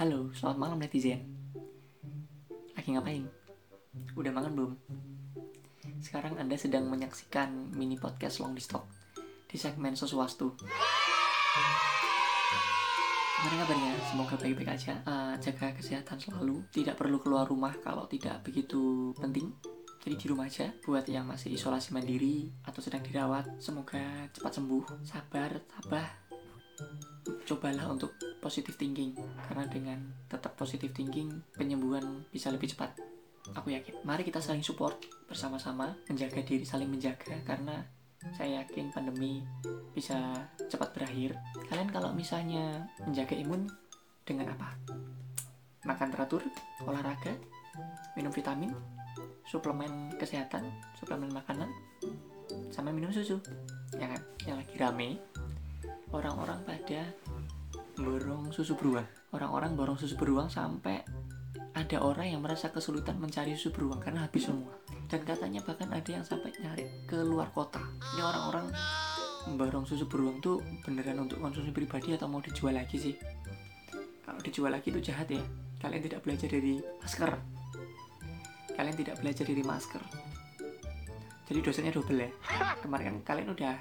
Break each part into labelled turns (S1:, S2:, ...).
S1: Halo, selamat malam netizen. Lagi ngapain? Udah makan belum? Sekarang Anda sedang menyaksikan mini podcast Long di Stock di segmen sesuatu. Gimana kabarnya? Semoga baik-baik aja. Uh, jaga kesehatan selalu. Tidak perlu keluar rumah kalau tidak begitu penting. Jadi di rumah aja buat yang masih isolasi mandiri atau sedang dirawat. Semoga cepat sembuh. Sabar, tabah, cobalah untuk positive thinking. Karena dengan tetap positive thinking penyembuhan bisa lebih cepat. Aku yakin. Mari kita saling support bersama-sama menjaga diri saling menjaga. Karena saya yakin pandemi bisa cepat berakhir. Kalian kalau misalnya menjaga imun dengan apa? Makan teratur olahraga minum vitamin suplemen kesehatan suplemen makanan sama minum susu. Ya kan? Yang lagi rame orang-orang pada borong susu beruang. orang-orang borong susu beruang sampai ada orang yang merasa kesulitan mencari susu beruang karena habis semua. Dan katanya bahkan ada yang sampai nyari ke luar kota. Ini orang-orang borong susu beruang tuh beneran untuk konsumsi pribadi atau mau dijual lagi sih? Kalau dijual lagi itu jahat ya. Kalian tidak belajar dari masker. Kalian tidak belajar dari masker. Jadi dosennya double ya. Kemarin kan kalian udah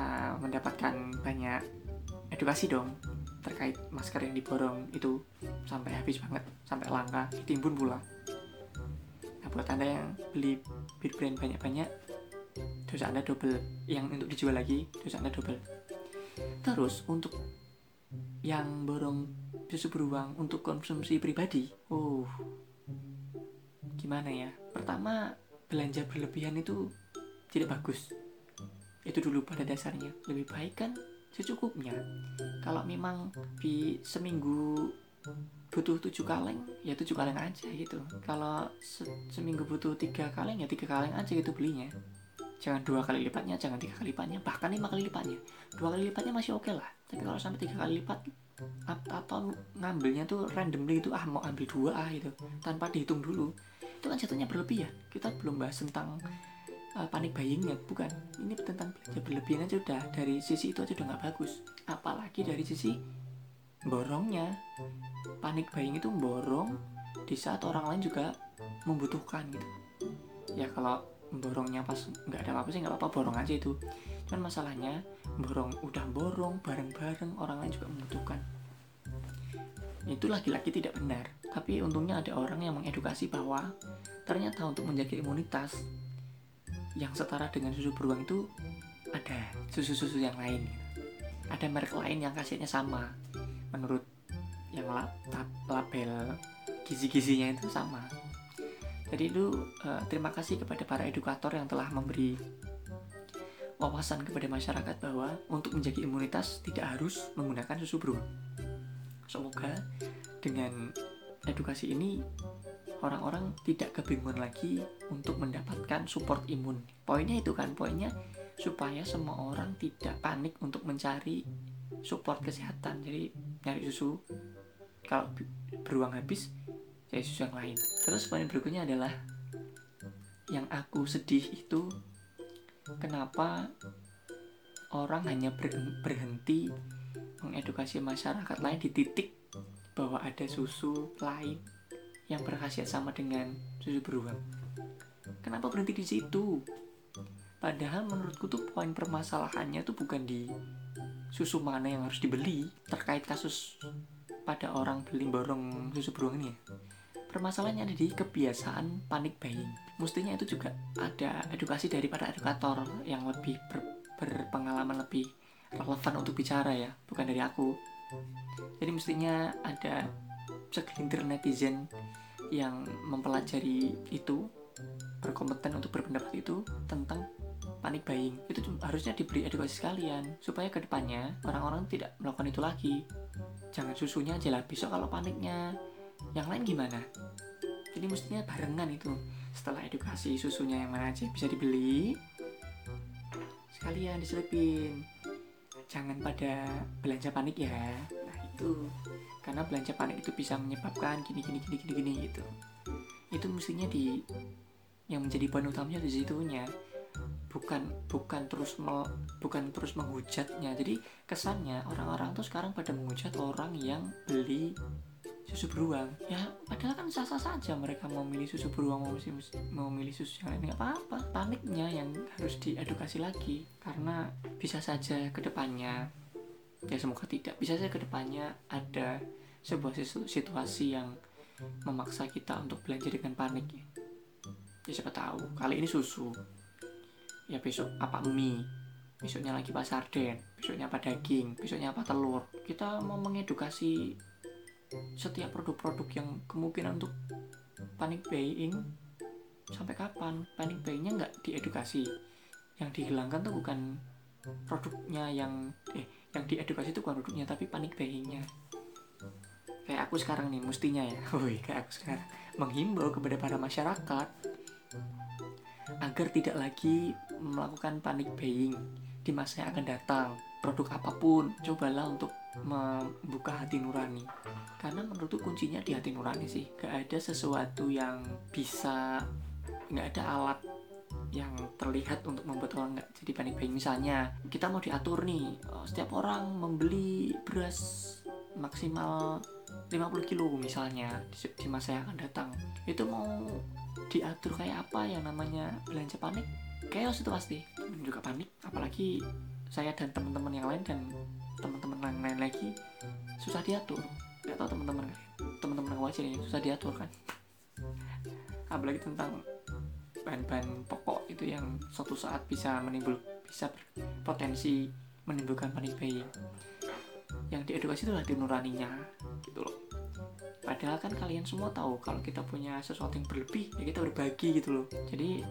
S1: uh, mendapatkan banyak edukasi dong terkait masker yang diborong itu sampai habis banget sampai langka ditimbun pula. Nah buat anda yang beli bir brand banyak-banyak dosa anda double. Yang untuk dijual lagi dosa anda double. Terus untuk yang borong susu beruang untuk konsumsi pribadi oh gimana ya? Pertama belanja berlebihan itu tidak bagus itu dulu pada dasarnya. Lebih baik kan secukupnya. Kalau memang di seminggu butuh tujuh kaleng ya tujuh kaleng aja gitu. Kalau se seminggu butuh tiga kaleng ya tiga kaleng aja gitu belinya. Jangan dua kali lipatnya jangan tiga kali lipatnya bahkan lima kali lipatnya. Dua kali lipatnya masih oke okay lah. Tapi kalau sampai tiga kali lipat atau ngambilnya tuh randomly itu ah mau ambil dua ah gitu. Tanpa dihitung dulu. Itu kan jatuhnya berlebih ya. Kita belum bahas tentang uh, panik buyingnya bukan. Ini tentang belanja berlebihan aja udah. Dari sisi itu aja udah nggak bagus. Apalagi dari sisi borongnya. Panik buying itu borong di saat orang lain juga membutuhkan gitu. Ya kalau borongnya pas nggak ada apa-apa sih nggak apa-apa borong aja itu. Cuman masalahnya borong udah borong bareng-bareng orang lain juga membutuhkan. Itu lagi-lagi tidak benar. Tapi untungnya ada orang yang mengedukasi bahwa ternyata untuk menjaga imunitas yang setara dengan susu beruang itu ada susu-susu yang lain. Ada merek lain yang khasiatnya sama. Menurut yang label gizi-gizinya itu sama. Jadi itu uh, terima kasih kepada para edukator yang telah memberi wawasan kepada masyarakat bahwa untuk menjaga imunitas tidak harus menggunakan susu beruang. Semoga dengan edukasi ini orang-orang tidak kebingungan lagi untuk mendapatkan support imun. Poinnya itu kan, poinnya supaya semua orang tidak panik untuk mencari support kesehatan. Jadi nyari susu kalau beruang habis cari susu yang lain. Terus poin berikutnya adalah yang aku sedih itu kenapa orang hanya berhenti mengedukasi masyarakat lain di titik bahwa ada susu lain yang berkhasiat sama dengan susu beruang. Kenapa berhenti di situ? Padahal menurutku tuh poin permasalahannya tuh bukan di susu mana yang harus dibeli terkait kasus pada orang beli borong susu beruang ini ya. Permasalahannya ada di kebiasaan panik buying. Mestinya itu juga ada edukasi dari para edukator yang lebih ber, berpengalaman lebih relevan untuk bicara ya, bukan dari aku. Jadi mestinya ada segelintir netizen yang mempelajari itu berkompeten untuk berpendapat itu tentang panik buying. Itu harusnya diberi edukasi sekalian supaya ke depannya orang-orang tidak melakukan itu lagi. Jangan susunya aja lah besok kalau paniknya yang lain gimana? Jadi mestinya barengan itu. Setelah edukasi susunya yang mana aja bisa dibeli sekalian diselipin. Jangan pada belanja panik ya. Nah itu karena belanja panik itu bisa menyebabkan gini gini gini gini gini gitu. Itu mestinya di yang menjadi poin utamanya di situnya. Bukan bukan terus mel, bukan terus menghujatnya. Jadi kesannya orang-orang tuh sekarang pada menghujat orang yang beli susu beruang. Ya padahal kan sah-sah saja mereka mau milih susu beruang mau, mau milih susu yang lain. Nggak apa-apa paniknya yang harus diedukasi lagi. Karena bisa saja ke depannya ya semoga tidak. Bisa saja ke depannya ada sebuah situasi yang memaksa kita untuk belanja dengan panik. Ya, ya siapa tahu. Kali ini susu. Ya besok apa mie? Besoknya lagi apa sarden. Besoknya apa daging? Besoknya apa telur? Kita mau mengedukasi setiap produk-produk yang kemungkinan untuk panic buying sampai kapan. Panic buyingnya nggak diedukasi. Yang dihilangkan tuh bukan produknya yang eh yang diedukasi itu bukan produknya tapi panic buyingnya kayak aku sekarang nih mestinya ya. Woi kayak aku sekarang. Menghimbau kepada para masyarakat agar tidak lagi melakukan panic buying di masa yang akan datang. Produk apa pun cobalah untuk membuka hati nurani. Karena menurutku kuncinya di hati nurani sih. Gak ada sesuatu yang bisa gak ada alat yang terlihat untuk membuat orang nggak jadi panic buying misalnya kita mau diatur nih oh, setiap orang membeli beras maksimal 50 kilo misalnya di masa yang akan datang. Itu mau diatur kayak apa yang namanya belanja panik? Chaos itu pasti. Juga panik apalagi saya dan teman-teman yang lain dan teman-teman yang lain lagi susah diatur. Nggak tahu teman-teman teman-teman yang wajib susah diatur kan. Apalagi tentang bahan-bahan pokok itu yang suatu saat bisa menimbul bisa berpotensi menimbulkan panik buying yang diedukasi itu hati nuraninya gitu loh. Padahal kan kalian semua tahu kalau kita punya sesuatu yang berlebih ya kita berbagi gitu loh. Jadi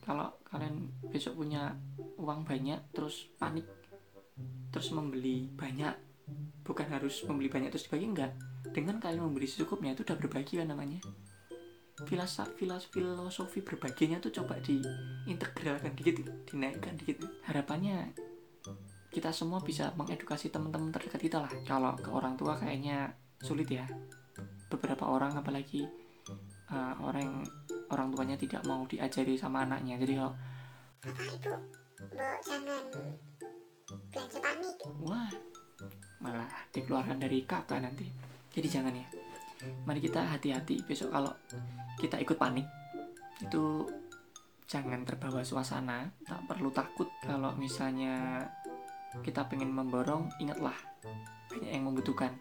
S1: kalau kalian besok punya uang banyak terus panik terus membeli banyak bukan harus membeli banyak terus dibagi enggak. Dengan kalian membeli secukupnya itu udah berbagi kan namanya filosofi filosofi berbaginya tuh coba diintegralkan dikit dinaikkan dikit. Harapannya kita semua bisa mengedukasi teman-teman terdekat kita lah. Kalau ke orang tua kayaknya sulit ya. Beberapa orang apalagi uh, orang orang tuanya tidak mau diajari sama anaknya. Jadi kalau
S2: Bapak Ibu jangan belanja panik
S1: wah malah dikeluarkan dari kata nanti. Jadi jangan ya mari kita hati-hati besok kalau kita ikut panik. Itu jangan terbawa suasana tak perlu takut kalau misalnya kita pengen memborong ingatlah banyak yang membutuhkan.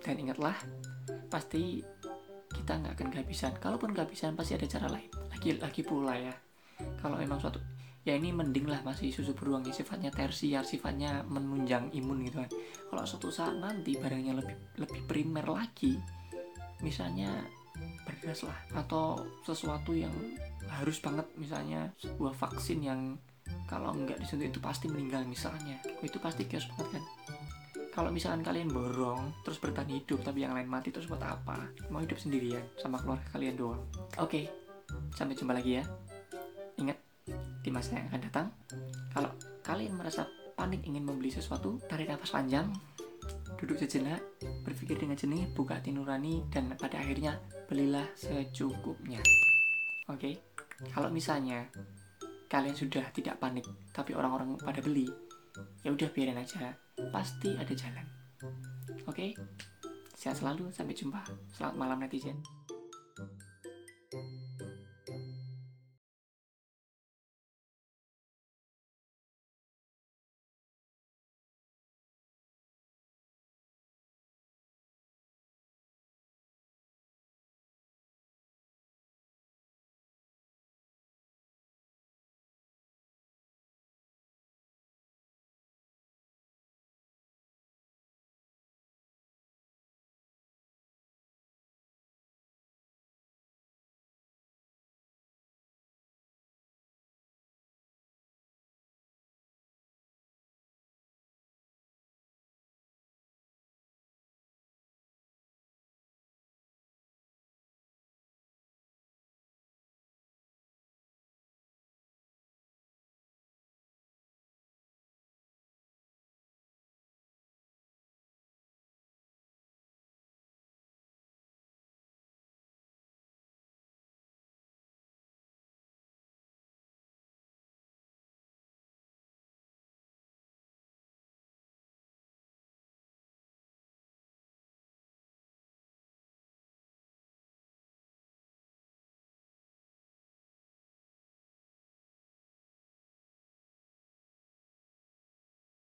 S1: Dan ingatlah pasti kita nggak akan kehabisan. Kalaupun kehabisan pasti ada cara lain. Lagi lagi pula ya kalau memang suatu ya ini mending lah masih susu beruang yang sifatnya tersiar sifatnya menunjang imun gitu kan. Kalau suatu saat nanti barangnya lebih lebih primer lagi misalnya beras lah atau sesuatu yang harus banget misalnya sebuah vaksin yang kalau nggak disuntik itu pasti meninggal misalnya. Itu pasti chaos banget kan? Kalau misalkan kalian borong terus bertahan hidup tapi yang lain mati terus buat apa? Mau hidup sendirian sama keluarga kalian doang. Oke okay, sampai jumpa lagi ya. Ingat di masa yang akan datang kalau kalian merasa panik ingin membeli sesuatu tarik nafas panjang duduk sejenak berpikir dengan jernih buka hati nurani dan pada akhirnya belilah secukupnya oke okay? kalau misalnya kalian sudah tidak panik tapi orang-orang pada beli ya udah biarin aja pasti ada jalan oke okay? sehat selalu sampai jumpa selamat malam netizen